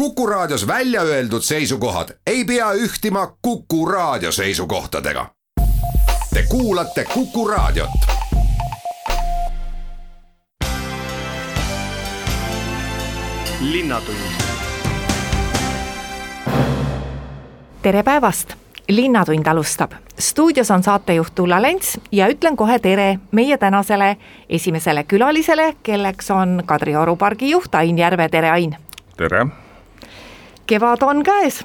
Kuku Raadios välja öeldud seisukohad ei pea ühtima Kuku Raadio seisukohtadega. Te kuulate Kuku Raadiot. tere päevast, Linnatund alustab. stuudios on saatejuht Ulla Lents ja ütlen kohe tere meie tänasele esimesele külalisele, kelleks on Kadrioru pargi juht Ain Järve, tere Ain! tere! Kevad on käes.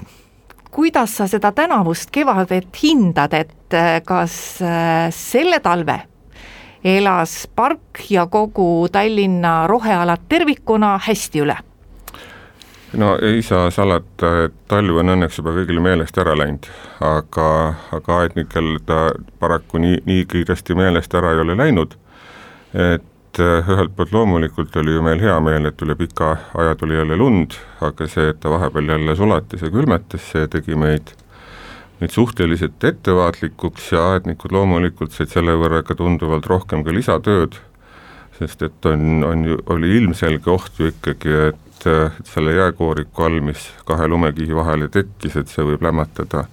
kuidas sa seda tänavust kevadet hindad, et äh, kas äh, selle talve elas park ja kogu Tallinna rohealad tervikuna hästi üle? no ei saa salata, et talv on õnneks juba kõigile meelest ära läinud, aga, aga aednikel ta paraku nii, nii kiiresti meelest ära ei ole läinud, et et eh, ühelt poolt loomulikult oli ju meil hea meel, et üle pika aja tuli jälle lund, aga see, et ta vahepeal jälle sulatas ja külmetas, see tegi meid, meid suhteliselt ettevaatlikuks ja aednikud loomulikult said selle võrra ka tunduvalt rohkem ka lisatööd, sest et on, on ju, oli ilmselge oht ju ikkagi, et, et selle jääkooriku all, mis kahe lumekihi vahele tekkis, et see võib lämmatada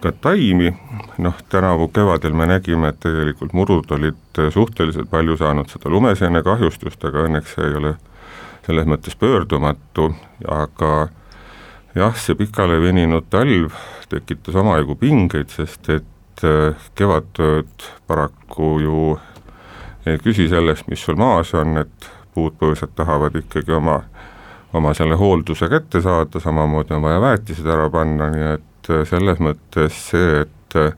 ka taimi, noh tänavu kevadel me nägime, et tegelikult murud olid suhteliselt palju saanud seda lumeseene kahjustust, aga õnneks see ei ole selles mõttes pöördumatu, aga jah, see pikale veninud talv tekitas omajagu pingeid, sest et äh, kevadtööd paraku ju ei küsi sellest, mis sul maas on, et puud-põõsad tahavad ikkagi oma, oma selle hoolduse kätte saada, samamoodi on vaja väetised ära panna, nii et selles mõttes see, et äh,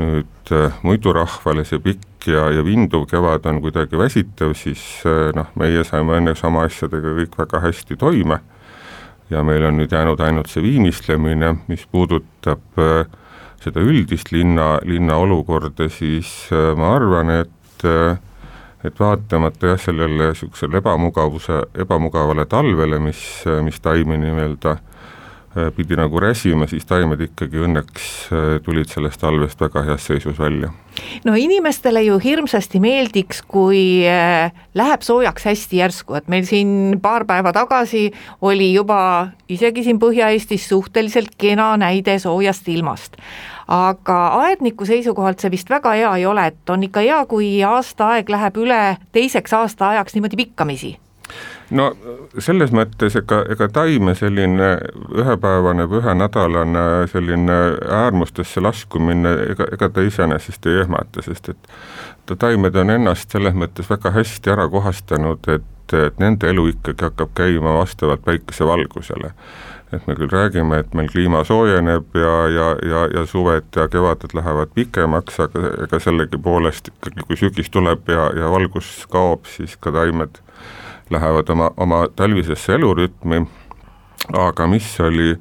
nüüd äh, muidu rahvale see pikk ja, ja vinduv kevad on kuidagi väsitav, siis noh, meie saime õnneks oma asjadega kõik väga hästi toime. Ja meil on nüüd jäänud ainult see viimistlemine, mis puudutab seda üldist linna, linna olukorda, siis ma arvan, et et vaatamata jah, sellele niisugusele ebamugavuse, ebamugavale talvele, mis, mis taimi nii-öelda äh, Äh, pidi nagu räsima, siis taimed ikkagi õnneks äh, tulid sellest talvest väga heas seisus välja. no inimestele ju hirmsasti meeldiks, kui äh, läheb soojaks hästi järsku, et meil siin paar päeva tagasi oli juba isegi siin Põhja-Eestis suhteliselt kena näide soojast ilmast. Aga aedniku seisukohalt see vist väga hea ei ole, et on ikka hea, kui aastaaeg läheb üle teiseks aastaajaks niimoodi pikkamisi no selles mõttes ega, ega taime selline ühepäevane või ühenädalane selline äärmustesse laskumine, ega, ega ta iseenesest ei ehmata, sest et ta taimed on ennast selles mõttes väga hästi ära kohastanud, et, et nende elu ikkagi hakkab käima vastavalt päikesevalgusele et me küll räägime, et meil kliima soojeneb ja, ja, ja, ja suved ja kevaded lähevad pikemaks, aga ega sellegipoolest ikkagi, kui sügis tuleb ja, ja valgus kaob, siis ka taimed lähevad oma, oma talvisesse elurütmi, aga mis oli,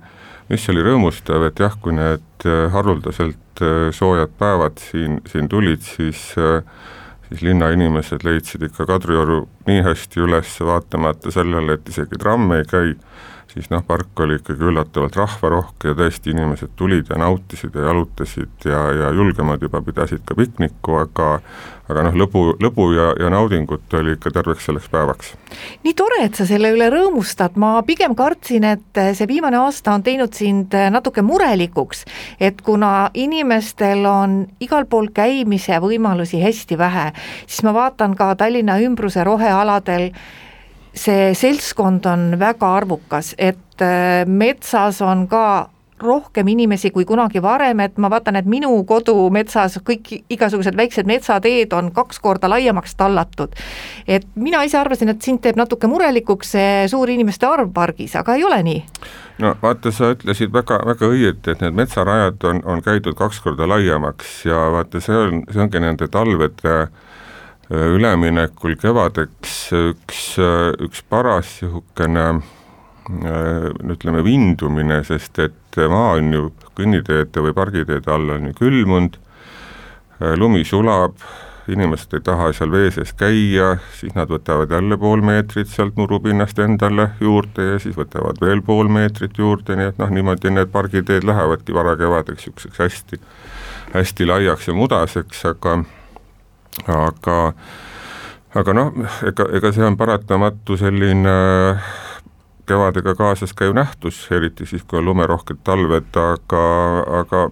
mis oli rõõmustav, et jah, kui need äh, haruldaselt äh, soojad päevad siin, siin tulid, siis äh, siis linnainimesed leidsid ikka Kadrioru nii hästi üles, vaatamata sellele, et isegi tramm ei käi siis noh, park oli ikkagi üllatavalt rahvarohke ja tõesti inimesed tulid ja nautisid ja jalutasid ja, ja julgemad juba pidasid ka pikniku, aga aga noh, lõbu, lõbu ja, ja naudingut oli ikka terveks selleks päevaks. nii tore, et sa selle üle rõõmustad, ma pigem kartsin, et see viimane aasta on teinud sind natuke murelikuks, et kuna inimestel on igal pool käimise võimalusi hästi vähe, siis ma vaatan ka Tallinna ümbruse rohealadel see seltskond on väga arvukas, et äh, metsas on ka rohkem inimesi kui kunagi varem, et ma vaatan, et minu kodumetsas kõik igasugused väiksed metsateed on kaks korda laiemaks tallatud. et mina ise arvasin, et sind teeb natuke murelikuks see suur inimeste arv pargis, aga ei ole nii? no vaata, sa ütlesid väga, väga õieti, et need metsarajad on, on käidud kaks korda laiemaks ja vaata, see on, see ongi nende talvede Äh, üleminekul kevadeks üks, äh, üks paras niisugune äh, ütleme, vindumine, sest et maa on ju kõnniteede või pargiteede all on ju külmunud, lumi sulab, inimesed ei taha seal vee sees käia, siis nad võtavad jälle pool meetrit sealt murupinnast endale juurde ja siis võtavad veel pool meetrit juurde, nii et noh, niimoodi need pargiteed lähevadki varakevadeks niisuguseks hästi, hästi laiaks ja mudaseks, aga aga aga noh, ega, ega see on paratamatu selline kevadega kaasas ka ju nähtus, eriti siis, kui on lumerohked talved, aga, aga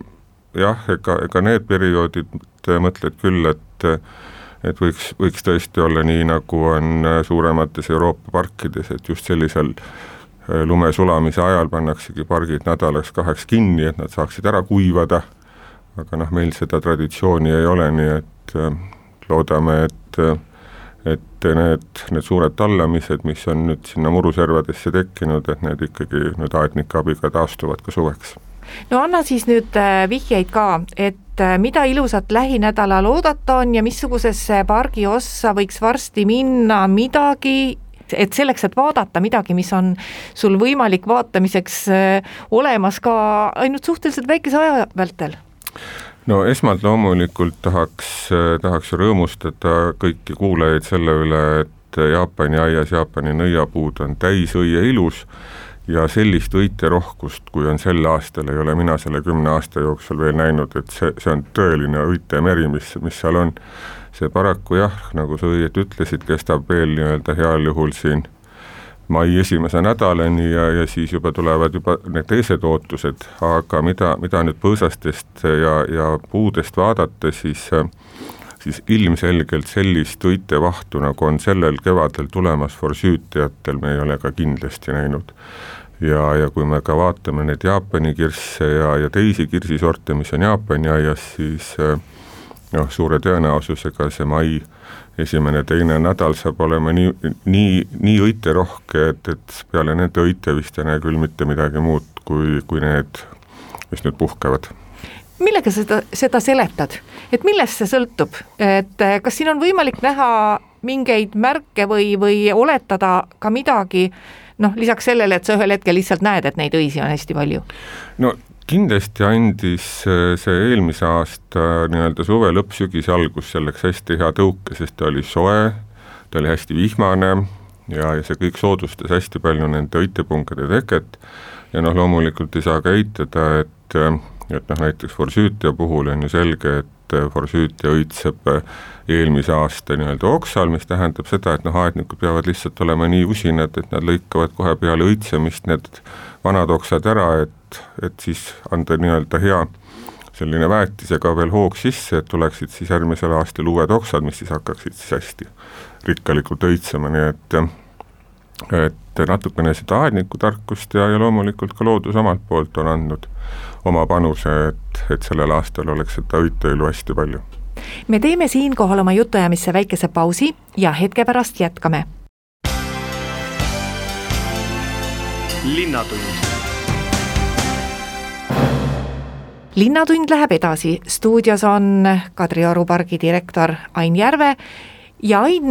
jah, ega, ega need perioodid, mõtled küll, et et võiks, võiks tõesti olla nii, nagu on suuremates Euroopa parkides, et just sellisel lume sulamise ajal pannaksegi pargid nädalaks-kaheks kinni, et nad saaksid ära kuivada, aga noh, meil seda traditsiooni ei ole, nii et loodame, et et need, need suured tallamised, mis on nüüd sinna muruservadesse tekkinud, et need ikkagi nüüd aednike abiga taastuvad ka suveks. no anna siis nüüd äh, vihjeid ka, et äh, mida ilusat lähinädalal oodata on ja missugusesse pargi ossa võiks varsti minna midagi, et selleks, et vaadata midagi, mis on sul võimalik vaatamiseks äh, olemas ka ainult suhteliselt väikese aja vältel no esmalt loomulikult tahaks, tahaks rõõmustada kõiki kuulajaid selle üle, et Jaapani aias Jaapani nõiapuud on täis õie ilus ja sellist õiterohkust, kui on sel aastal, ei ole mina selle kümne aasta jooksul veel näinud, et see, see on tõeline õitemeri, mis, mis seal on. see paraku jah, nagu sa õieti ütlesid, kestab veel nii-öelda heal juhul siin mai esimese nädalani ja, ja siis juba tulevad juba need teised ootused, aga mida, mida nüüd põõsastest ja, ja puudest vaadata, siis siis ilmselgelt sellist õitevahtu, nagu on sellel kevadel tulemas forsüütijatel, me ei ole ka kindlasti näinud. ja, ja kui me ka vaatame neid Jaapani kirsse ja, ja teisi kirsisorte, mis on Jaapani aias, siis noh, suure tõenäosusega see mai esimene-teine nädal saab olema nii, nii, nii õiterohke, et, et peale nende õite vist ei näe küll mitte midagi muud, kui, kui need, mis nüüd puhkevad. Millega seda, seda seletad, et millest see sõltub, et eh, kas siin on võimalik näha mingeid märke või, või oletada ka midagi, noh, lisaks sellele, et sa ühel hetkel lihtsalt näed, et neid õisi on hästi palju? no kindlasti andis äh, see eelmise aasta nii-öelda suve lõpp, sügise algus selleks hästi hea tõuke, sest ta oli soe, ta oli hästi vihmane ja, ja see kõik soodustas hästi palju nende õitepungade teket. Ja noh, loomulikult ei saa ka eitada, et äh, et noh, näiteks forsüütia puhul on ju selge, et äh, forsüütia õitseb eelmise aasta nii-öelda oksal, mis tähendab seda, et noh, aednikud peavad lihtsalt olema nii usinad, et nad lõikavad kohe peale õitsemist need vanad oksad ära, et et, et siis anda nii-öelda hea selline väetisega veel hoog sisse, et tuleksid siis järgmisel aastal uued oksad, mis siis hakkaksid siis hästi rikkalikult õitsema, nii et et natukene seda aednikutarkust ja, ja loomulikult ka loodus omalt poolt on andnud oma panuse, et, et sellel aastal oleks seda õiteõilu hästi palju. me teeme siinkohal oma jutuajamisse väikese pausi ja hetke pärast jätkame. linnatund linnatund läheb edasi, stuudios on Kadrioru pargi direktor Ain Järve ja Ain,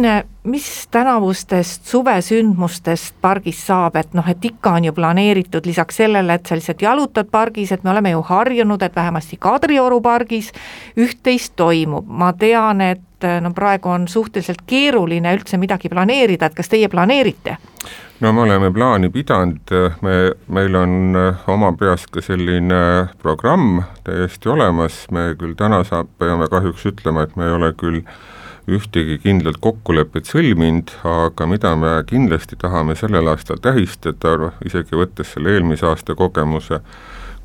mis tänavustest suvesündmustest pargis saab, et noh, et ikka on ju planeeritud lisaks sellele, et sa lihtsalt jalutad pargis, et me oleme ju harjunud, et vähemasti Kadrioru pargis üht-teist toimub, ma tean, et no praegu on suhteliselt keeruline üldse midagi planeerida, et kas teie planeerite? no me oleme plaani pidanud, me, meil on äh, oma peas ka selline programm täiesti olemas, me küll täna saab, peame kahjuks ütlema, et me ei ole küll ühtegi kindlat kokkulepet sõlminud, aga mida me kindlasti tahame sellel aastal tähistada, isegi võttes selle eelmise aasta kogemuse,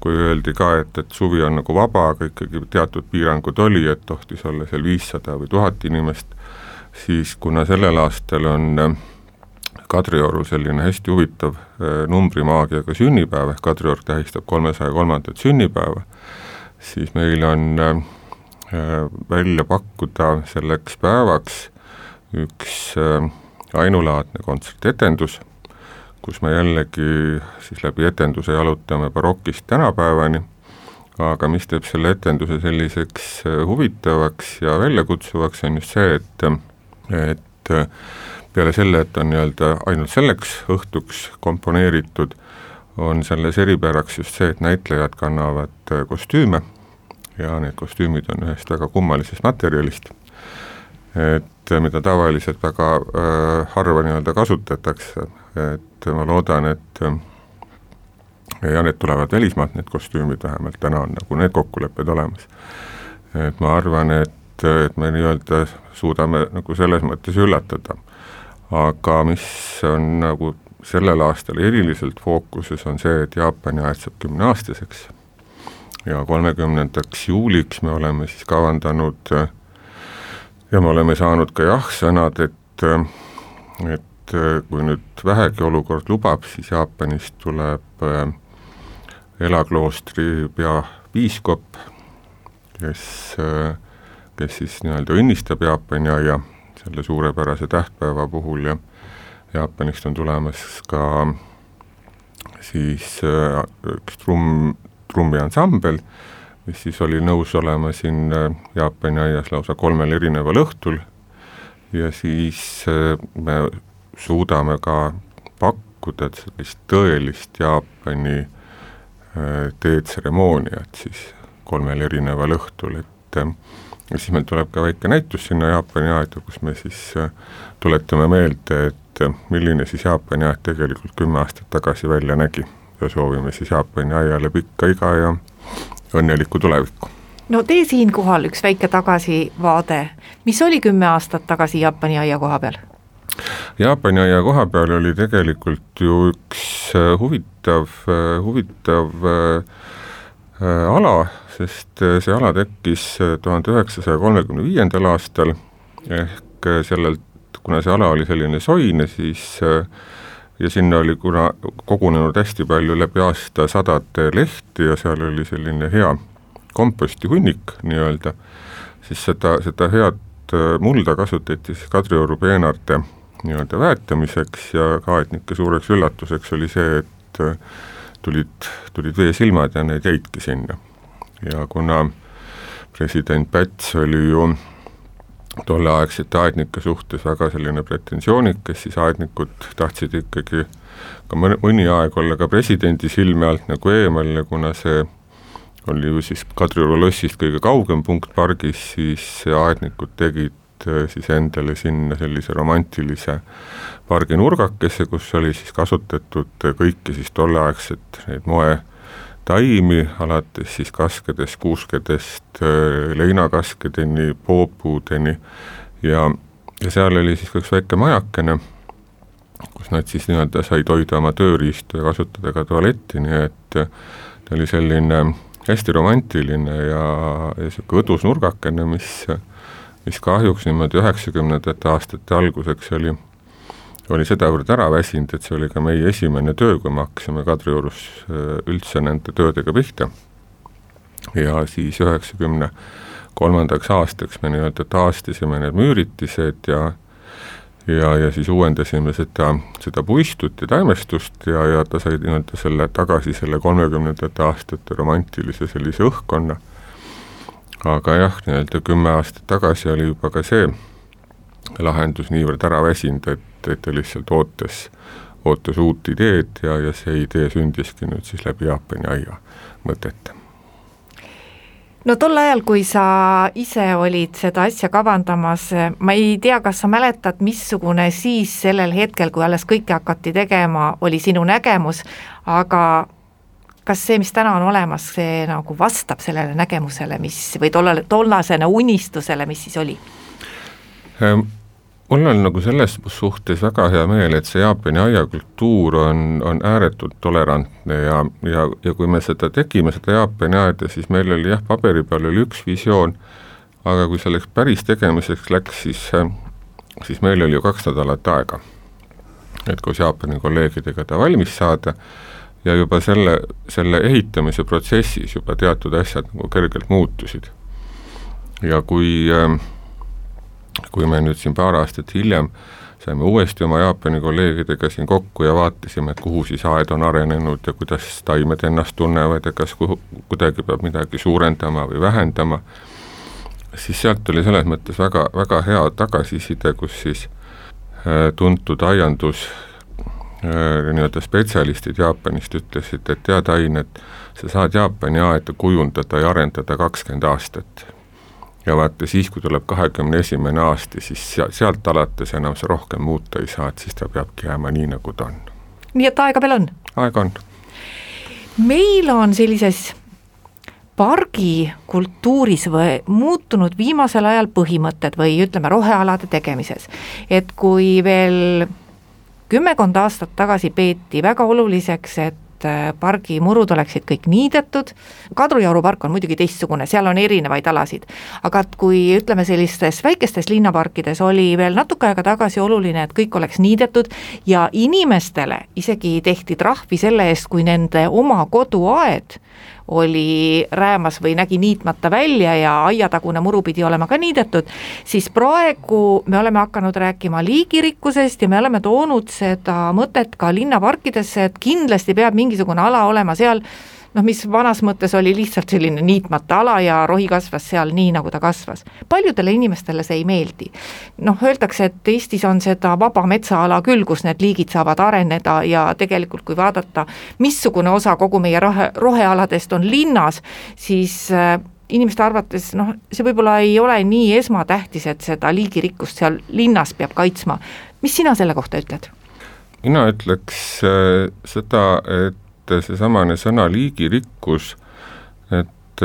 kui öeldi ka, et, et suvi on nagu vaba, aga ikkagi teatud piirangud oli, et tohtis olla seal viissada või tuhat inimest, siis kuna sellel aastal on äh, Kadrioru selline hästi huvitav äh, numbrimaagiaga sünnipäev, ehk Kadriorg tähistab kolmesaja kolmandat sünnipäeva, siis meil on äh, välja pakkuda selleks päevaks üks ainulaadne kontsertetendus, kus me jällegi siis läbi etenduse jalutame barokist tänapäevani, aga mis teeb selle etenduse selliseks huvitavaks ja väljakutsuvaks, on just see, et, et peale selle, et on nii-öelda ainult selleks õhtuks komponeeritud, on selles eripäraks just see, et näitlejad kannavad äh, kostüüme ja need kostüümid on ühest väga kummalisest materjalist, et äh, mida tavaliselt väga äh, harva nii-öelda kasutatakse, et ma loodan, et äh, ja need tulevad välismaalt, need kostüümid vähemalt täna on nagu need kokkulepped olemas. et ma arvan, et, et me nii-öelda suudame nagu selles mõttes üllatada. Aga mis on nagu sellel aastal eriliselt fookuses on see, et Jaapani aed saab kümneaastaseks ja kolmekümnendaks juuliks me oleme siis kavandanud ja me oleme saanud ka jah-sõnad, et, et kui nüüd vähegi olukord lubab, siis Jaapanist tuleb Ela kloostri peapiiskop, kes, kes siis nii-öelda õnnistab Jaapani aia selle suurepärase tähtpäeva puhul ja Jaapanist on tulemas ka siis äh, üks trumm, trummiansambel, mis siis oli nõus olema siin äh, Jaapani aias lausa kolmel erineval õhtul. Ja siis äh, me suudame ka pakkuda sellist tõelist Jaapani teetseremooniat siis kolmel erineval õhtul, et ja siis meil tuleb ka väike näitus sinna Jaapani aeda, kus me siis tuletame meelde, et milline siis Jaapani aed tegelikult kümme aastat tagasi välja nägi ja soovime siis Jaapani aiale pikka iga ja õnnelikku tulevikku. no tee siinkohal üks väike tagasivaade, mis oli kümme aastat tagasi Jaapani aia koha peal? Jaapani aia koha peal oli tegelikult ju üks äh, huvitav, äh, huvitav äh, ala, sest see ala tekkis tuhande üheksasaja kolmekümne viiendal aastal ehk sellelt kuna see ala oli selline soine, siis äh, ja sinna oli kuna kogunenud hästi palju läbi aasta sadade lehti ja seal oli selline hea kompostihunnik nii-öelda, siis seda, seda head äh, mulda kasutati siis Kadrioru peenarte nii-öelda väetamiseks ja kaetnike suureks üllatuseks oli see, et äh, tulid, tulid veesilmad ja need jäidki sinna. ja kuna president Päts oli ju tolleaegsete aednike suhtes väga selline pretensioonikas, siis aednikud tahtsid ikkagi ka mõni, mõni aeg olla ka presidendi silme alt nagu eemal ja kuna see oli ju siis Kadrioru lossist kõige kaugem punkt pargis, siis aednikud tegid äh, siis endale sinna sellise romantilise parginurgakese, kus oli siis kasutatud kõiki siis tolleaegset neid moe taimi, alates siis kaskedest, kuuskedest, äh, leinakaskedeni, poopuudeni ja, ja seal oli siis ka üks väike majakene, kus nad siis nii-öelda said hoida oma tööriistu ja kasutada ka tualetti, nii et äh, ta oli selline hästi romantiline ja, ja niisugune õdus nurgakene, mis, mis kahjuks niimoodi üheksakümnendate aastate alguseks oli oli sedavõrd ära väsinud, et see oli ka meie esimene töö, kui me hakkasime Kadriorus äh, üldse nende töödega pihta. ja siis üheksakümne kolmandaks aastaks me nii-öelda taastasime need müüritised ja ja, ja siis uuendasime seda, seda puistut ja taimestust ja, ja ta sai nii-öelda selle tagasi selle kolmekümnendate aastate romantilise sellise õhkkonna, aga jah, nii-öelda kümme aastat tagasi oli juba ka see lahendus niivõrd ära väsinud, et et, et ta lihtsalt ootas, ootas uut ideed ja, ja see idee sündiski nüüd siis läbi Jaapani aia mõtete no tol ajal, kui sa ise olid seda asja kavandamas, ma ei tea, kas sa mäletad, missugune siis sellel hetkel, kui alles kõike hakati tegema, oli sinu nägemus, aga kas see, mis täna on olemas, see nagu vastab sellele nägemusele, mis või tollale, tollasele unistusele, mis siis oli? Mul on nagu selles suhtes väga hea meel, et see Jaapani aiakultuur on, on ääretult tolerantne ja, ja, ja kui me seda tegime, seda Jaapani aeda, siis meil oli jah, paberi peal oli üks visioon, aga kui selleks päris tegemiseks läks, siis, siis meil oli ju kaks nädalat aega. et koos Jaapani kolleegidega ta valmis saada ja juba selle, selle ehitamise protsessis juba teatud asjad nagu kergelt muutusid. ja kui äh, kui me nüüd siin paar aastat hiljem saime uuesti oma Jaapani kolleegidega siin kokku ja vaatasime, kuhu siis aed on arenenud ja kuidas taimed ennast tunnevad ja kas kuhu, kuidagi peab midagi suurendama või vähendama, siis sealt oli selles mõttes väga, väga hea tagasiside, kus siis äh, tuntud aiandus äh, nii-öelda spetsialistid Jaapanist ütlesid, et tead, Ain, et sa saad Jaapani aeda kujundada ja arendada kakskümmend aastat ja vaata siis, kui tuleb kahekümne esimene aasta, siis sealt alates enam sa rohkem muuta ei saa, et siis ta peabki jääma nii, nagu ta on. nii et aega veel on? aega on. meil on sellises pargikultuuris või muutunud viimasel ajal põhimõtted või ütleme, rohealade tegemises, et kui veel kümmekond aastat tagasi peeti väga oluliseks, et et pargi murud oleksid kõik niidetud, Kadrioru park on muidugi teistsugune, seal on erinevaid alasid, aga et kui ütleme, sellistes väikestes linnaparkides oli veel natuke aega tagasi oluline, et kõik oleks niidetud ja inimestele isegi tehti trahvi selle eest, kui nende oma koduaed oli räämas või nägi niitmata välja ja aiatagune muru pidi olema ka niidetud, siis praegu me oleme hakanud rääkima liigirikkusest ja me oleme toonud seda mõtet ka linnaparkidesse, et kindlasti peab mingisugune ala olema seal, noh, mis vanas mõttes oli lihtsalt selline niitmata ala ja rohi kasvas seal nii, nagu ta kasvas. paljudele inimestele see ei meeldi. noh, öeldakse, et Eestis on seda vaba metsaala küll, kus need liigid saavad areneda ja tegelikult kui vaadata, missugune osa kogu meie rohe, rohealadest on linnas, siis äh, inimeste arvates noh, see võib-olla ei ole nii esmatähtis, et seda liigirikkust seal linnas peab kaitsma. mis sina selle kohta ütled? mina ütleks äh, seda, et et seesamane sõna liigirikkus, et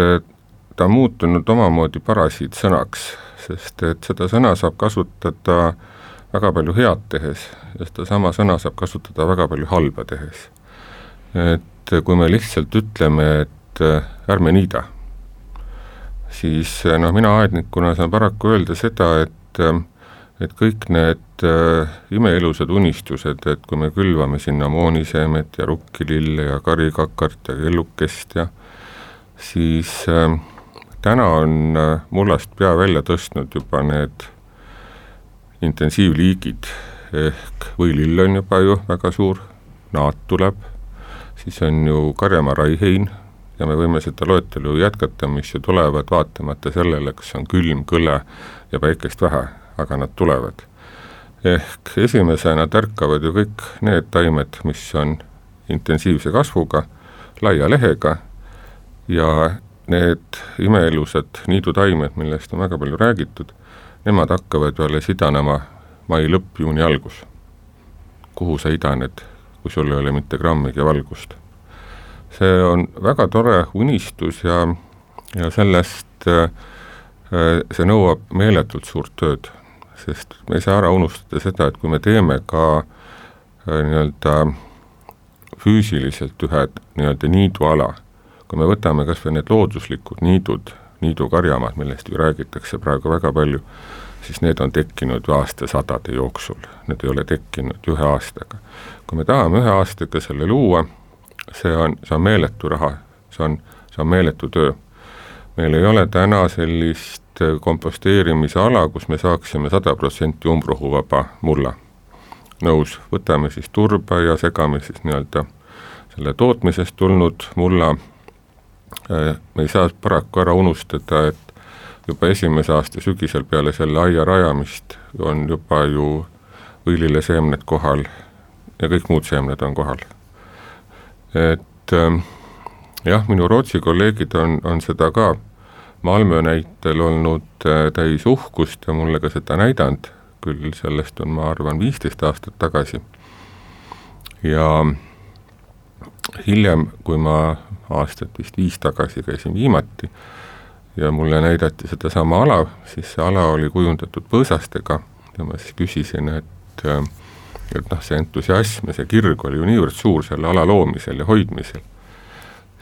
ta on muutunud omamoodi parasiitsõnaks, sest et seda sõna saab kasutada väga palju head tehes ja sedasama sõna saab kasutada väga palju halba tehes. et kui me lihtsalt ütleme, et ärme niida, siis noh, mina aednikuna saan paraku öelda seda, et et kõik need äh, imeilusad unistused, et kui me külvame sinna mooniseemet ja rukkilille ja karikakart ja kellukest ja siis äh, täna on äh, mullast pea välja tõstnud juba need intensiivliigid, ehk võilill on juba ju väga suur, naat tuleb, siis on ju karjamaa raihein ja me võime seda loetelu jätkata, mis ju tulevad vaatamata sellele, kas on külm, kõle ja päikest vähe aga nad tulevad. ehk esimesena tärkavad ju kõik need taimed, mis on intensiivse kasvuga, laia lehega ja need imeilusad niidutaimed, millest on väga palju räägitud, nemad hakkavad ju alles idanema mai lõpp, juuni algus. kuhu sa idaned, kui sul ei ole mitte grammigi valgust? see on väga tore unistus ja, ja sellest äh, see nõuab meeletult suurt tööd sest me ei saa ära unustada seda, et kui me teeme ka äh, nii-öelda füüsiliselt ühe nii-öelda niiduala, kui me võtame kas või need looduslikud niidud, niidukarjamaad, millest ju räägitakse praegu väga palju, siis need on tekkinud ju aastasadade jooksul, need ei ole tekkinud ühe aastaga. kui me tahame ühe aastaga selle luua, see on, see on meeletu raha, see on, see on meeletu töö. meil ei ole täna sellist sellist komposteerimise ala, kus me saaksime sada protsenti umbrohuvaba mulla. nõus, võtame siis turba ja segame siis nii-öelda selle tootmisest tulnud mulla, äh, me ei saa paraku ära unustada, et juba esimese aasta sügisel peale selle aia rajamist on juba ju õilileseemned kohal ja kõik muud seemned on kohal. et ähm, jah, minu Rootsi kolleegid on, on seda ka Malmö näitel olnud äh, täis uhkust ja mulle ka seda näidanud, küll sellest on, ma arvan, viisteist aastat tagasi. ja hiljem, kui ma aastat vist viis tagasi käisin viimati ja mulle näidati sedasama ala, siis see ala oli kujundatud põõsastega. Ja ma siis küsisin, et äh, et noh, see entusiasm ja see kirg oli ju niivõrd suur selle ala loomisel ja hoidmisel,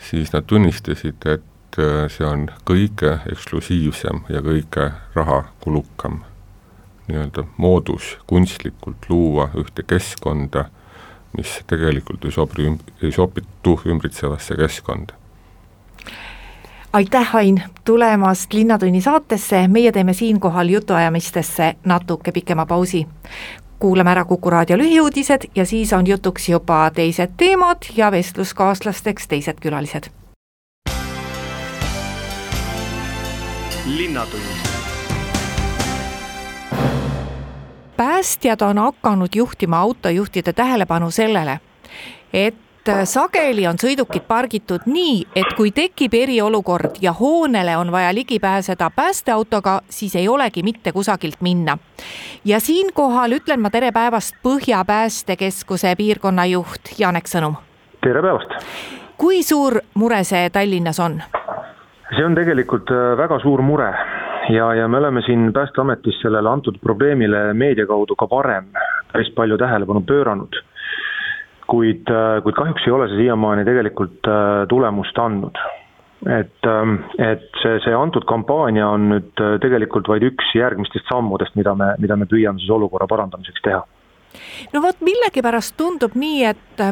siis nad tunnistasid, et et äh, see on kõige eksklusiivsem ja kõige rahakulukam nii-öelda moodus kunstlikult luua ühte keskkonda, mis tegelikult ei sobi, ei sobitu ümbritsevasse keskkonda. aitäh, Ain, tulemast Linnatunni saatesse, meie teeme siinkohal jutuajamistesse natuke pikema pausi. Kuulame ära Kuku raadio lühiuudised ja siis on jutuks juba teised teemad ja vestluskaaslasteks teised külalised linnatund. päästjad on hakanud juhtima autojuhtide tähelepanu sellele, et sageli on sõidukid pargitud nii, et kui tekib eriolukord ja hoonele on vaja ligi pääseda päästeautoga, siis ei olegi mitte kusagilt minna. ja siinkohal ütlen ma tere päevast Põhja Päästekeskuse piirkonnajuht Janek Sõnum. tere päevast. kui suur mure see Tallinnas on? See on tegelikult äh, väga suur mure ja, ja me oleme siin Päästeametis sellele antud probleemile meedia kaudu ka varem päris palju tähelepanu pööranud. kuid, kuid kahjuks ei ole see siiamaani tegelikult tulemust andnud et, ähm, et see, see antud kampaania on nüüd tegelikult vaid üks järgmistest sammudest, mida me, mida me püüame siis olukorra parandamiseks teha. no vot, millegipärast tundub nii, et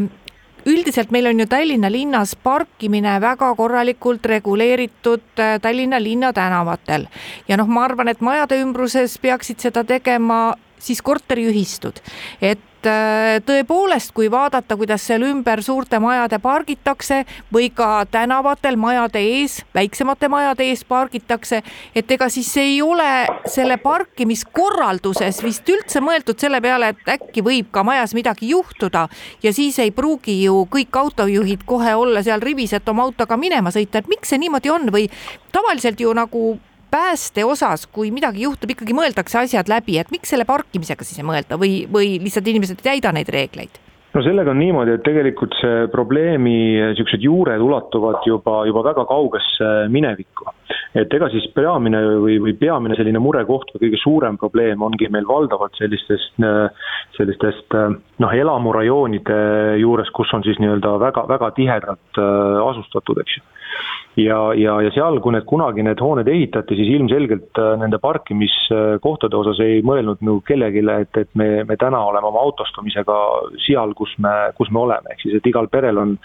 üldiselt meil on ju Tallinna linnas parkimine väga korralikult reguleeritud äh, Tallinna linna tänavatel. Ja noh, ma arvan, et majade ümbruses peaksid seda tegema siis korteriühistud, et äh, tõepoolest, kui vaadata, kuidas seal ümber suurte majade pargitakse või ka tänavatel majade ees, väiksemate majade ees pargitakse, et ega siis ei ole selle parkimiskorralduses vist üldse mõeldud selle peale, et äkki võib ka majas midagi juhtuda ja siis ei pruugi ju kõik autojuhid kohe olla seal rivis, et oma autoga minema sõita, et miks see niimoodi on? Või tavaliselt ju nagu pääste osas, kui midagi juhtub, ikkagi mõeldakse asjad läbi, et miks selle parkimisega siis ei mõelda või, või lihtsalt inimesed ei täida neid reegleid? no sellega on niimoodi, et tegelikult see probleemi niisugused juured ulatuvad juba, juba väga kaugesse minevikku. et ega siis peamine või, või peamine selline murekoht või kõige suurem probleem ongi meil valdavalt sellistest, sellistest noh, elamurajoonide juures, kus on siis nii-öelda väga, väga tihedalt asustatud, eks ju ja, ja, ja seal, kui need kunagi need hooned ehitati, siis ilmselgelt äh, nende parkimiskohtade osas ei mõelnud nagu kellelegi, et, et me, me täna oleme oma autostumisega seal, kus me, kus me oleme, ehk siis, et igal perel on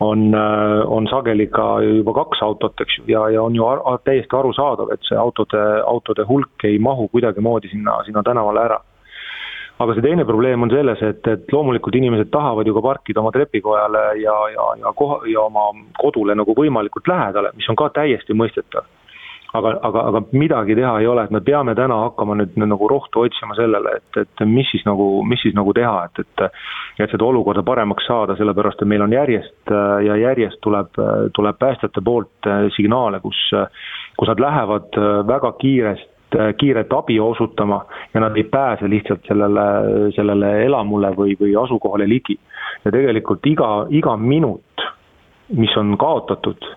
on, äh, on sageli ka juba kaks autot, eks ju, ja, ja on ju ar täiesti arusaadav, et see autode, autode hulk ei mahu kuidagimoodi sinna, sinna tänavale ära aga see teine probleem on selles, et, et loomulikult inimesed tahavad ju ka parkida oma trepikojale ja, ja, ja koha, ja oma kodule nagu võimalikult lähedale, mis on ka täiesti mõistetav. aga, aga, aga midagi teha ei ole, et me peame täna hakkama nüüd nagu rohtu otsima sellele, et, et mis siis nagu, mis siis nagu teha, et, et et seda olukorda paremaks saada, sellepärast et meil on järjest ja järjest tuleb, tuleb päästjate poolt signaale, kus kus nad lähevad väga kiiresti kiiret abi osutama ja nad ei pääse lihtsalt sellele, sellele elamule või, või asukohale ligi. ja tegelikult iga, iga minut, mis on kaotatud,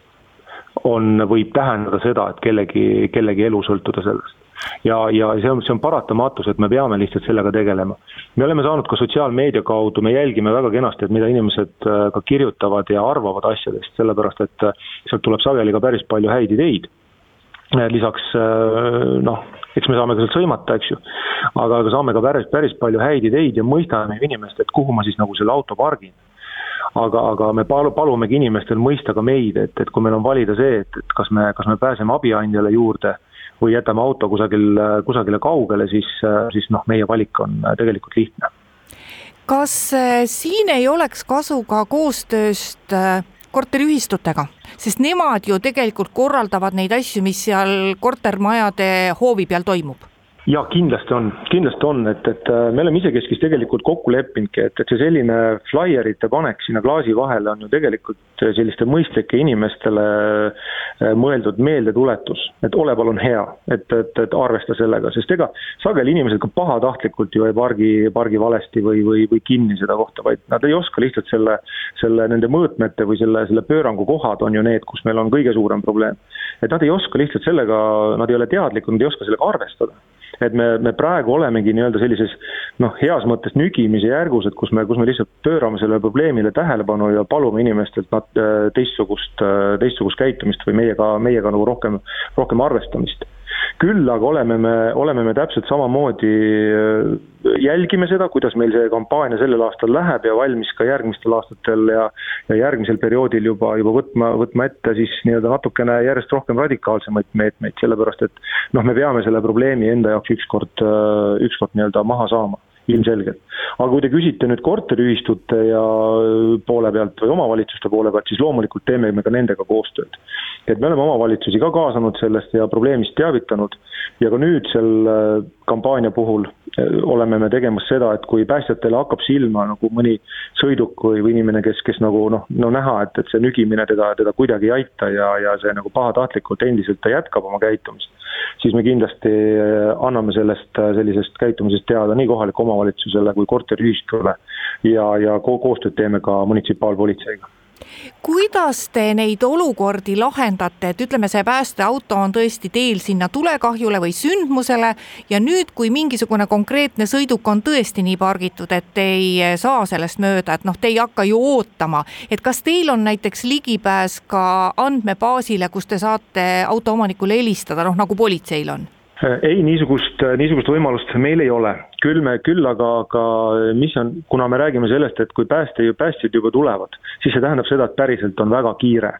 on, võib tähendada seda, et kellegi, kellegi elu sõltuda sellest ja, ja see on, see on paratamatus, et me peame lihtsalt sellega tegelema. me oleme saanud ka sotsiaalmeedia kaudu, me jälgime väga kenasti, et mida inimesed äh, ka kirjutavad ja arvavad asjadest, sellepärast et äh, sealt tuleb sageli ka päris palju häid ideid lisaks äh, noh, eks me saame ka sealt sõimata, eks ju, aga, aga saame ka päris, päris palju häid ideid ja mõistame inimest, et kuhu ma siis nagu selle auto pargin. aga, aga me palu-, palumegi inimestel mõista ka meid, et, et kui meil on valida see, et, et kas me, kas me pääseme abiandjale juurde või jätame auto kusagil, kusagile kaugele, siis, siis noh, meie valik on tegelikult lihtne. kas äh, siin ei oleks kasu ka koostööst korteriühistutega, sest nemad ju tegelikult korraldavad neid asju, mis seal kortermajade hoovi peal toimub jaa, kindlasti on, kindlasti on, et, et äh, me oleme isekeskis tegelikult kokku leppinudki, et, et see selline flaierite panek sinna klaasi vahele on ju tegelikult selliste mõistlike inimestele äh, mõeldud meeldetuletus, et ole palun hea, et, et, et arvesta sellega, sest ega sageli inimesed ka pahatahtlikult ju ei pargi, pargi valesti või, või, või kinni seda kohta, vaid nad ei oska lihtsalt selle, selle, nende mõõtmete või selle, selle pöörangu kohad on ju need, kus meil on kõige suurem probleem. et nad ei oska lihtsalt sellega, nad ei ole teadlikud, nad ei oska sellega arvestada et me, me praegu olemegi nii-öelda sellises noh, heas mõttes nügimise järgus, et kus me, kus me lihtsalt pöörame sellele probleemile tähelepanu ja palume inimestelt nad teistsugust, teistsugust käitumist või meiega, meiega nagu rohkem, rohkem arvestamist küll aga oleme me, oleme me täpselt samamoodi, äh, jälgime seda, kuidas meil see kampaania sellel aastal läheb ja valmis ka järgmistel aastatel ja ja järgmisel perioodil juba, juba võtma, võtma ette siis nii-öelda natukene järjest rohkem radikaalsemaid meetmeid, sellepärast et noh, me peame selle probleemi enda jaoks ükskord, äh, ükskord nii-öelda maha saama ilmselgelt. aga kui te küsite nüüd korteriühistute ja poole pealt või omavalitsuste poole pealt, siis loomulikult teeme me ka nendega koostööd. et me oleme omavalitsusi ka kaasanud sellest ja probleemist teavitanud ja ka nüüd selle kampaania puhul eh, oleme me tegemas seda, et kui päästjatele hakkab silma nagu mõni sõiduk või, või inimene, kes, kes nagu noh, no näha, et, et see nügimine teda, teda kuidagi ei aita ja, ja see nagu pahatahtlikult endiselt ta jätkab oma käitumist, siis me kindlasti eh, anname sellest, sellisest käitumisest teada nii kohalikule omavalitsusele kui korteriühistule ja, ja ko koostööd teeme ka munitsipaalpolitseiga kuidas te neid olukordi lahendate, et ütleme, see päästeauto on tõesti teel sinna tulekahjule või sündmusele ja nüüd, kui mingisugune konkreetne sõiduk on tõesti nii pargitud, et ei saa sellest mööda, et noh, te ei hakka ju ootama, et kas teil on näiteks ligipääs ka andmebaasile, kus te saate autoomanikule helistada, noh nagu politseil on? Ei, niisugust, niisugust võimalust meil ei ole. küll me, küll aga, aga mis on, kuna me räägime sellest, et kui pääste, päästjad juba tulevad, siis see tähendab seda, et päriselt on väga kiire.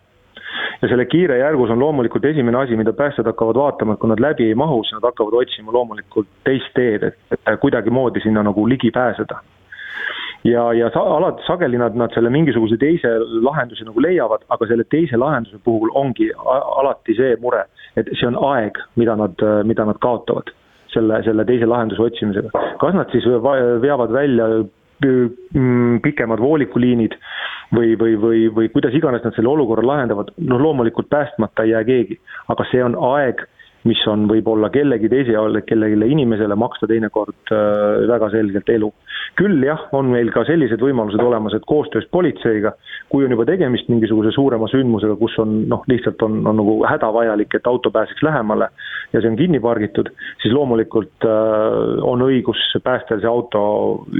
ja selle kiire järgus on loomulikult esimene asi, mida päästjad hakkavad vaatama, et kui nad läbi ei mahu, siis nad hakkavad otsima loomulikult teist teed, et, et kuidagimoodi sinna nagu ligi pääseda ja, ja sa, alati sageli nad, nad selle mingisuguse teise lahenduse nagu leiavad, aga selle teise lahenduse puhul ongi alati see mure, et see on aeg, mida nad, mida nad kaotavad selle, selle teise lahenduse otsimisega. kas nad siis veavad välja mm, pikemad voolikuliinid või, või, või, või kuidas iganes nad selle olukorra lahendavad, noh loomulikult päästmata ei jää keegi, aga see on aeg mis on võib-olla kellegi teise, kellelegi inimesele maksta teinekord äh, väga selgelt elu. Küll jah, on meil ka sellised võimalused olemas, et koostöös politseiga, kui on juba tegemist mingisuguse suurema sündmusega, kus on noh, lihtsalt on, on nagu hädavajalik, et auto pääseks lähemale ja see on kinni pargitud, siis loomulikult äh, on õigus päästjal see auto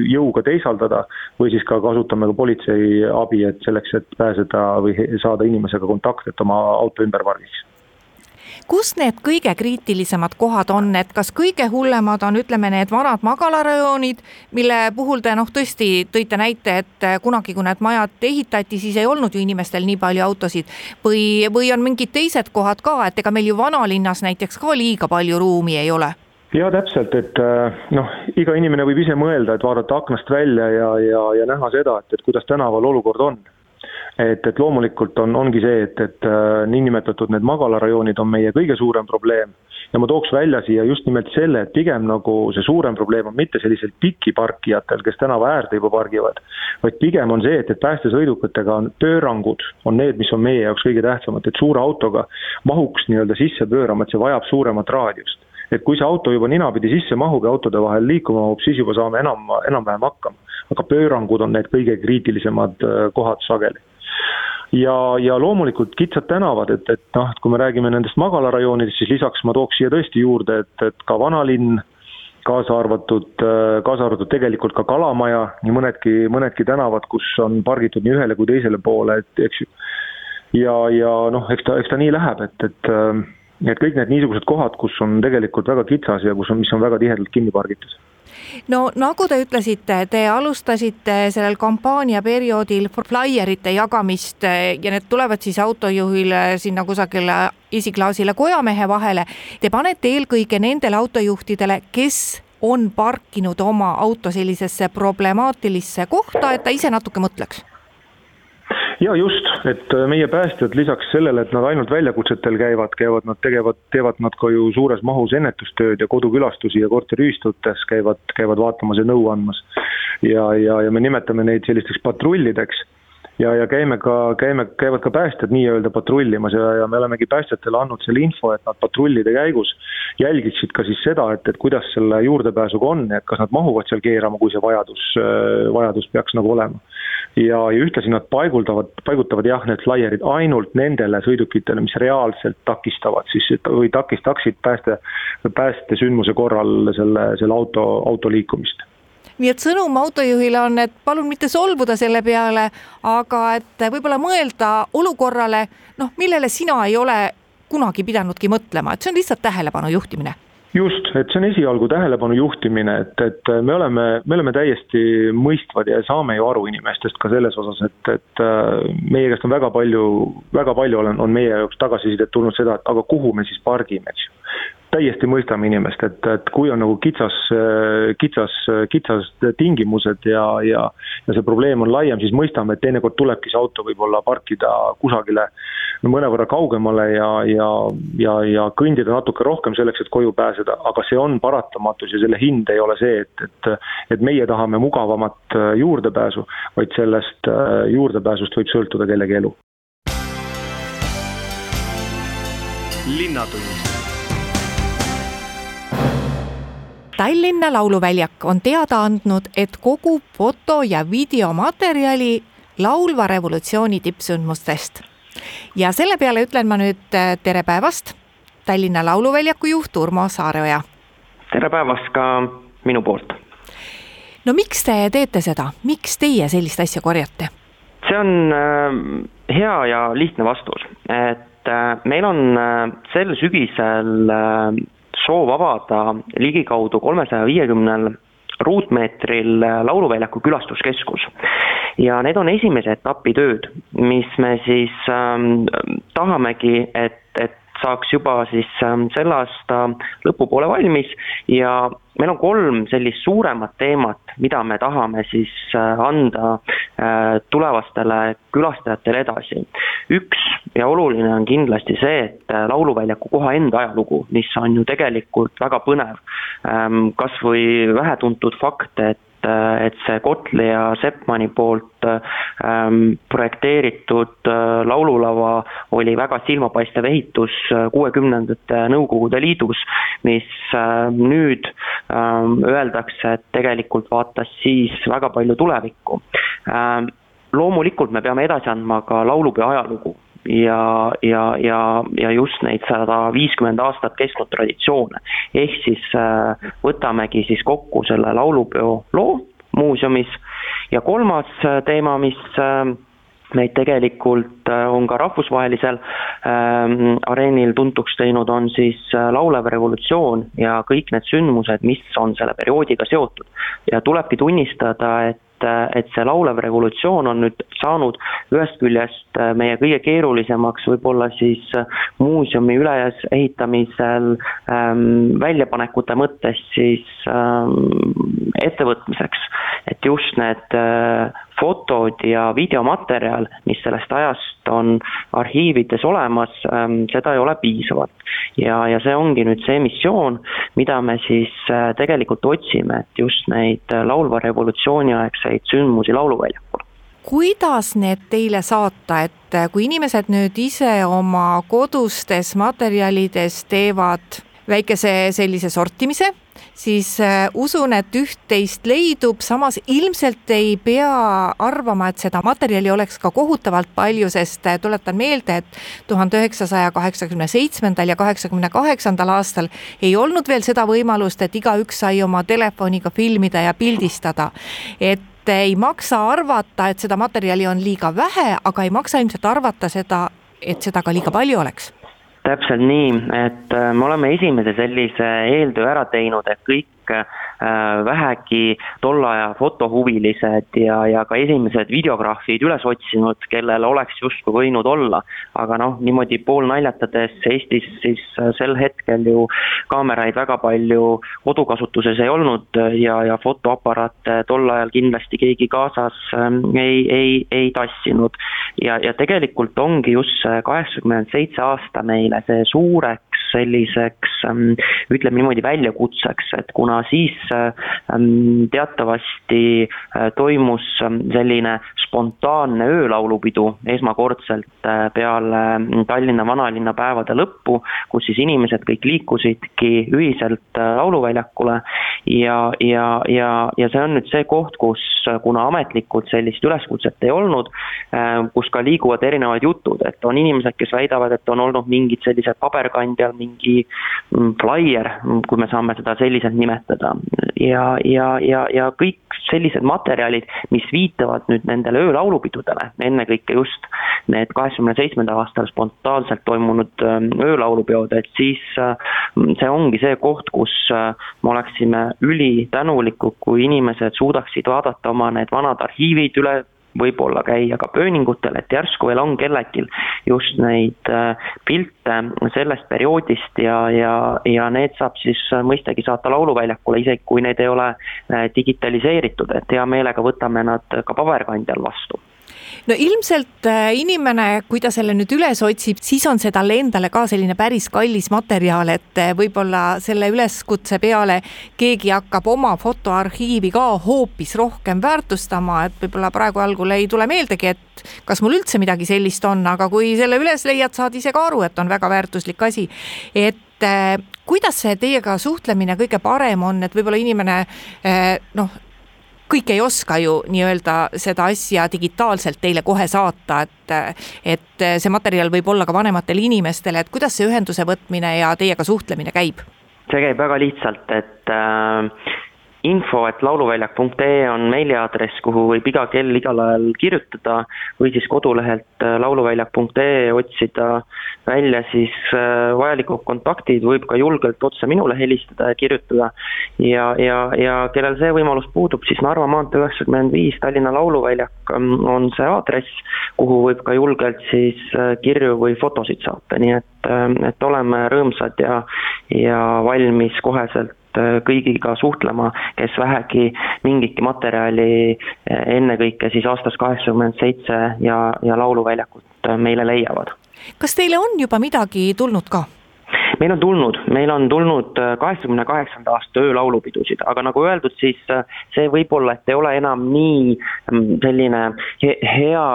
jõuga teisaldada või siis ka kasutame ka politsei abi, et selleks, et pääseda või saada inimesega kontakt, et oma auto ümber pargiks kus need kõige kriitilisemad kohad on, et kas kõige hullemad on, ütleme, need vanad magalarajoonid, mille puhul te noh, tõesti tõite näite, et kunagi, kui need majad ehitati, siis ei olnud ju inimestel nii palju autosid. Või, või on mingid teised kohad ka, et ega meil ju vanalinnas näiteks ka liiga palju ruumi ei ole? Ja täpselt, et noh, iga inimene võib ise mõelda, et vaadata aknast välja ja, ja, ja näha seda, et, et kuidas tänaval olukord on et, et loomulikult on, ongi see, et, et äh, niinimetatud need magalarajoonid on meie kõige suurem probleem. Ja ma tooks välja siia just nimelt selle, et pigem nagu see suurem probleem on mitte sellisel pikiparkijatel, kes tänava äärde juba pargivad, vaid pigem on see, et, et päästesõidukitega on pöörangud, on need, mis on meie jaoks kõige tähtsamad, et suure autoga mahuks nii-öelda sisse pöörama, et see vajab suuremat raadiust. Et kui see auto juba ninapidi sisse mahub ja autode vahel liikuma mahub, siis juba saame enam, enam-vähem hakkama. aga pöörangud on need kõige kriitilisemad äh, kohad sageli ja, ja loomulikult kitsad tänavad, et, et noh, et kui me räägime nendest magalarajoonidest, siis lisaks ma tooks siia tõesti juurde, et, et ka vanalinn, kaasa arvatud, kaasa arvatud tegelikult ka Kalamaja, nii mõnedki, mõnedki tänavad, kus on pargitud nii ühele kui teisele poole, et eks ju. ja, ja noh, eks ta, eks ta nii läheb, et, et et kõik need niisugused kohad, kus on tegelikult väga kitsas ja kus on, mis on väga tihedalt kinni pargitud no nagu te ütlesite, te alustasite sellel kampaania perioodil flaierite jagamist eh, ja need tulevad siis autojuhile sinna kusagile esiklaasile kojamehe vahele. Te panete eelkõige nendele autojuhtidele, kes on parkinud oma auto sellisesse problemaatilisse kohta, et ta ise natuke mõtleks ja just, et äh, meie päästjad lisaks sellele, et nad ainult väljakutsetel käivad, käivad nad tegevad, teevad nad ka ju suures mahus ennetustööd ja kodukülastusi ja korteriühistutes käivad, käivad vaatamas ja nõu andmas. ja, ja, ja me nimetame neid sellisteks patrullideks ja, ja käime ka, käime, käivad ka päästjad nii-öelda patrullimas ja, ja me olemegi päästjatele andnud selle info, et nad patrullide käigus jälgiksid ka siis seda, et, et kuidas selle juurdepääsuga on, et kas nad mahuvad seal keerama, kui see vajadus, vajadus peaks nagu olema. Ja, ja ühtlasi nad paiguldavad, paigutavad jah, need flaierid ainult nendele sõidukitele, mis reaalselt takistavad siis või takistaksid pääste, päästesündmuse korral selle, selle auto, auto liikumist nii et sõnum autojuhile on, et palun mitte solvuda selle peale, aga et võib-olla mõelda olukorrale, noh, millele sina ei ole kunagi pidanudki mõtlema, et see on lihtsalt tähelepanu juhtimine. Just, et see on esialgu tähelepanu juhtimine, et, et me oleme, me oleme täiesti mõistvad ja saame ju aru inimestest ka selles osas, et, et äh, meie käest on väga palju, väga palju on, on meie jaoks tagasisidet tulnud seda, et aga kuhu me siis pargime, eks ju täiesti mõistame inimest, et, et kui on nagu kitsas, kitsas, kitsas tingimused ja, ja ja see probleem on laiem, siis mõistame, et teinekord tulebki see auto võib-olla parkida kusagile mõnevõrra kaugemale ja, ja, ja, ja kõndida natuke rohkem selleks, et koju pääseda, aga see on paratamatus ja selle hind ei ole see, et, et et meie tahame mugavamat juurdepääsu, vaid sellest juurdepääsust võib sõltuda kellegi elu. linnatund Tallinna Lauluväljak on teada andnud, et kogub foto- ja videomaterjali laulva revolutsiooni tippsündmustest. ja selle peale ütlen ma nüüd tere päevast, Tallinna Lauluväljaku juht Urmo Saareoja. tere päevast ka minu poolt. no miks te teete seda, miks teie sellist asja korjate? see on äh, hea ja lihtne vastus, et äh, meil on äh, sel sügisel soov avada ligikaudu kolmesaja viiekümnel ruutmeetril Lauluväljaku külastuskeskus. ja need on esimese etapi tööd, mis me siis ähm, tahamegi, et, et saaks juba siis ähm, selle aasta lõpupoole valmis ja meil on kolm sellist suuremat teemat, mida me tahame siis äh, anda äh, tulevastele külastajatele edasi. üks ja oluline on kindlasti see, et äh, Lauluväljaku koha enda ajalugu, mis on ju tegelikult väga põnev. Ähm, kas või vähetuntud fakt, et et, et see Kotli ja Seppmani poolt ähm, projekteeritud äh, laululava oli väga silmapaistev ehitus äh, kuuekümnendate Nõukogude Liidus, mis äh, nüüd ähm, öeldakse, et tegelikult vaatas siis väga palju tulevikku ähm,. loomulikult me peame edasi andma ka laulupeo ajalugu ja, ja, ja, ja just neid sada viiskümmend aastat kestnud traditsioone. ehk siis äh, võtamegi siis kokku selle laulupeo loo muuseumis ja kolmas äh, teema, mis äh, meid tegelikult on ka rahvusvahelisel ähm, areenil tuntuks teinud, on siis laulev revolutsioon ja kõik need sündmused, mis on selle perioodiga seotud. ja tulebki tunnistada, et et, et see laulev revolutsioon on nüüd saanud ühest küljest äh, meie kõige keerulisemaks võib-olla siis äh, muuseumi ülesehitamisel ähm, väljapanekute mõttes siis ähm, ettevõtmiseks. et just need äh, fotod ja videomaterjal, mis sellest ajast on arhiivides olemas, ähm, seda ei ole piisavalt. ja, ja see ongi nüüd see missioon, mida me siis äh, tegelikult otsime, et just neid äh, laulva revolutsiooni aegseid sündmusi Lauluväljakul kuidas need teile saata, et äh, kui inimesed nüüd ise oma kodustes materjalides teevad väikese sellise sortimise, siis äh, usun, et üht-teist leidub, samas ilmselt ei pea arvama, et seda materjali oleks ka kohutavalt palju, sest äh, tuletan meelde, et tuhande üheksasaja kaheksakümne seitsmendal ja kaheksakümne kaheksandal aastal ei olnud veel seda võimalust, et igaüks sai oma telefoniga filmida ja pildistada. et ei maksa arvata, et seda materjali on liiga vähe, aga ei maksa ilmselt arvata seda, et seda ka liiga palju oleks täpselt nii, et äh, me oleme esimese sellise eeltöö ära teinud, et kõik vähegi tolle aja fotohuvilised ja, ja ka esimesed videograafid üles otsinud, kellel oleks justkui võinud olla. aga noh, niimoodi poolnaljatades Eestis siis äh, sel hetkel ju kaameraid väga palju kodukasutuses ei olnud ja, ja fotoaparaate tol ajal kindlasti keegi kaasas ähm, ei, ei, ei tassinud. ja, ja tegelikult ongi just see kaheksakümmend seitse aasta meile see suureks selliseks ähm, ütleme niimoodi väljakutseks, et kuna siis Ähm, teatavasti äh, toimus ähm, selline spontaanne öölaulupidu esmakordselt äh, peale ähm, Tallinna vanalinna päevade lõppu, kus siis inimesed kõik liikusidki ühiselt äh, lauluväljakule. Ja, ja, ja, ja see on nüüd see koht, kus kuna ametlikult sellist üleskutset ei olnud, kus ka liiguvad erinevad jutud, et on inimesed, kes väidavad, et on olnud mingid sellised paberkandjal mingi mm, flaier, kui me saame seda selliselt nimetada, ja, ja, ja, ja kõik sellised materjalid, mis viitavad nüüd nendele öölaulupidudele, ennekõike just need kaheksakümne seitsmendal aastal spontaanselt toimunud ähm, öölaulupeod, et siis äh, see ongi see koht, kus äh, me oleksime ülitänulikud, kui inimesed suudaksid vaadata oma need vanad arhiivid üle, võib-olla käia ka pööningutel, et järsku veel on kellelgi just neid äh, pilte sellest perioodist ja, ja, ja need saab siis mõistagi saata Lauluväljakule, isegi kui need ei ole äh, digitaliseeritud, et hea meelega võtame nad ka paberkandjal vastu no ilmselt äh, inimene, kui ta selle nüüd üles otsib, siis on see talle endale ka selline päris kallis materjal, et äh, võib-olla selle üleskutse peale keegi hakkab oma fotoarhiivi ka hoopis rohkem väärtustama, et võib-olla praegu algul ei tule meeldegi, et kas mul üldse midagi sellist on, aga kui selle üles leiad, saad ise ka aru, et on väga väärtuslik asi. et äh, kuidas see teiega suhtlemine kõige parem on, et võib-olla inimene noh, kõik ei oska ju nii-öelda seda asja digitaalselt teile kohe saata, et et see materjal võib olla ka vanematele inimestele, et kuidas see ühenduse võtmine ja teiega suhtlemine käib? see käib väga lihtsalt, et äh, info, et lauluväljak.ee on meiliaadress, kuhu võib iga kell igal ajal kirjutada või siis kodulehelt äh, lauluväljak.ee otsida välja siis äh, vajalikud kontaktid, võib ka julgelt otse minule helistada ja kirjutada. ja, ja, ja kellel see võimalus puudub, siis Narva maantee üheksakümmend viis, Tallinna Lauluväljak ähm, on see aadress, kuhu võib ka julgelt siis äh, kirju või fotosid saata, nii et, et oleme rõõmsad ja, ja valmis koheselt kõigiga suhtlema, kes vähegi mingitki materjali äh, ennekõike siis aastast kaheksakümmend seitse ja, ja Lauluväljakut äh, meile leiavad. kas teile on juba midagi tulnud ka? meil on tulnud, meil on tulnud kaheksakümne kaheksanda aasta öölaulupidusid, aga nagu öeldud, siis see võib-olla, et ei ole enam nii mm, selline he hea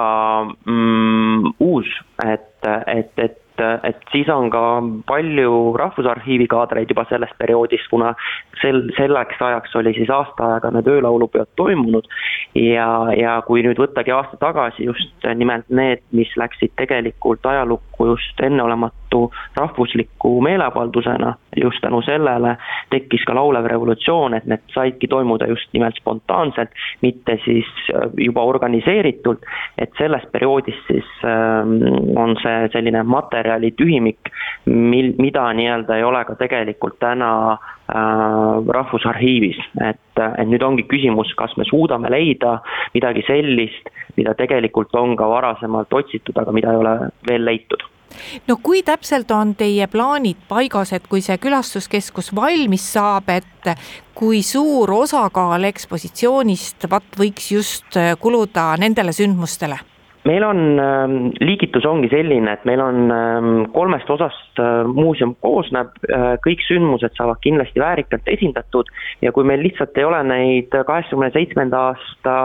mm, uus, et, et, et et, et siis on ka palju Rahvusarhiivi kaadreid juba sellest perioodist, kuna sel, selleks ajaks oli siis aasta aega need öölaulupeod toimunud. Ja, ja kui nüüd võttagi aasta tagasi just nimelt need, mis läksid tegelikult ajalukku just enneolematu rahvusliku meeleavaldusena, just tänu sellele tekkis ka laulev revolutsioon, et need saidki toimuda just nimelt spontaanselt, mitte siis juba organiseeritult, et sellest perioodist siis ähm, on see selline materjal, materjali tühimik, mil, mida nii-öelda ei ole ka tegelikult täna äh, Rahvusarhiivis, et, et nüüd ongi küsimus, kas me suudame leida midagi sellist, mida tegelikult on ka varasemalt otsitud, aga mida ei ole veel leitud no kui täpselt on teie plaanid paigas, et kui see külastuskeskus valmis saab, et kui suur osakaal ekspositsioonist vaat võiks just kuluda nendele sündmustele? meil on, ähm, liigitus ongi selline, et meil on ähm, kolmest osast äh, muuseum koosneb, äh, kõik sündmused saavad kindlasti väärikalt esindatud ja kui meil lihtsalt ei ole neid kaheksakümne seitsmenda aasta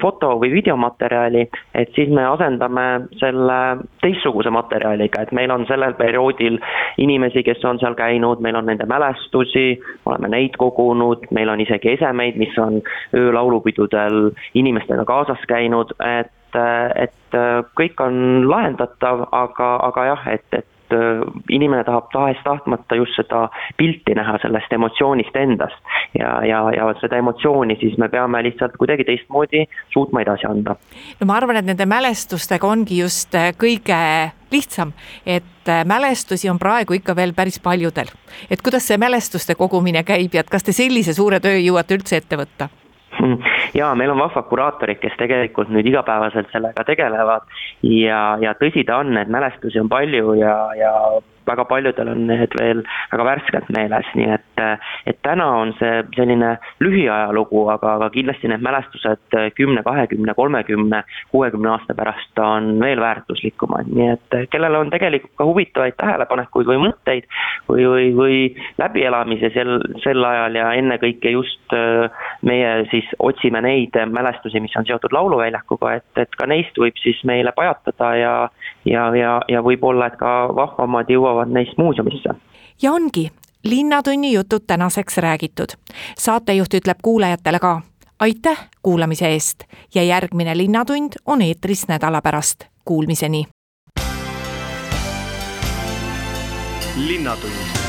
foto- või videomaterjali, et siis me asendame selle teistsuguse materjaliga, et meil on sellel perioodil inimesi, kes on seal käinud, meil on nende mälestusi, oleme neid kogunud, meil on isegi esemeid, mis on öölaulupidudel inimestega kaasas käinud, et, et kõik on lahendatav, aga, aga jah, et, et inimene tahab tahes-tahtmata just seda pilti näha sellest emotsioonist endast. ja, ja, ja seda emotsiooni siis me peame lihtsalt kuidagi teistmoodi suutma edasi anda. no ma arvan, et nende mälestustega ongi just kõige lihtsam, et mälestusi on praegu ikka veel päris paljudel. et kuidas see mälestuste kogumine käib ja et kas te sellise suure töö jõuate üldse ette võtta? Jaa, meil on vahvad kuraatorid, kes tegelikult nüüd igapäevaselt sellega tegelevad. Ja, ja tõsi ta on, et mälestusi on palju ja, ja väga paljudel on need veel väga värskelt meeles, nii et, et täna on see selline lühiajalugu, aga, aga kindlasti need mälestused kümne, kahekümne, kolmekümne, kuuekümne aasta pärast on veel väärtuslikumad, nii et kellel on tegelikult ka huvitavaid tähelepanekuid või mõtteid või, või, või läbielamisi sel, sel ajal ja ennekõike just äh, meie siis otsime neid mälestusi, mis on seotud Lauluväljakuga, et, et ka neist võib siis meile pajatada ja ja, ja, ja võib-olla, et ka vahvamad jõuavad neist muuseumisse. ja ongi, Linnatunni jutud tänaseks räägitud. saatejuht ütleb kuulajatele ka aitäh kuulamise eest ja järgmine Linnatund on eetris nädala pärast. Kuulmiseni. linnatund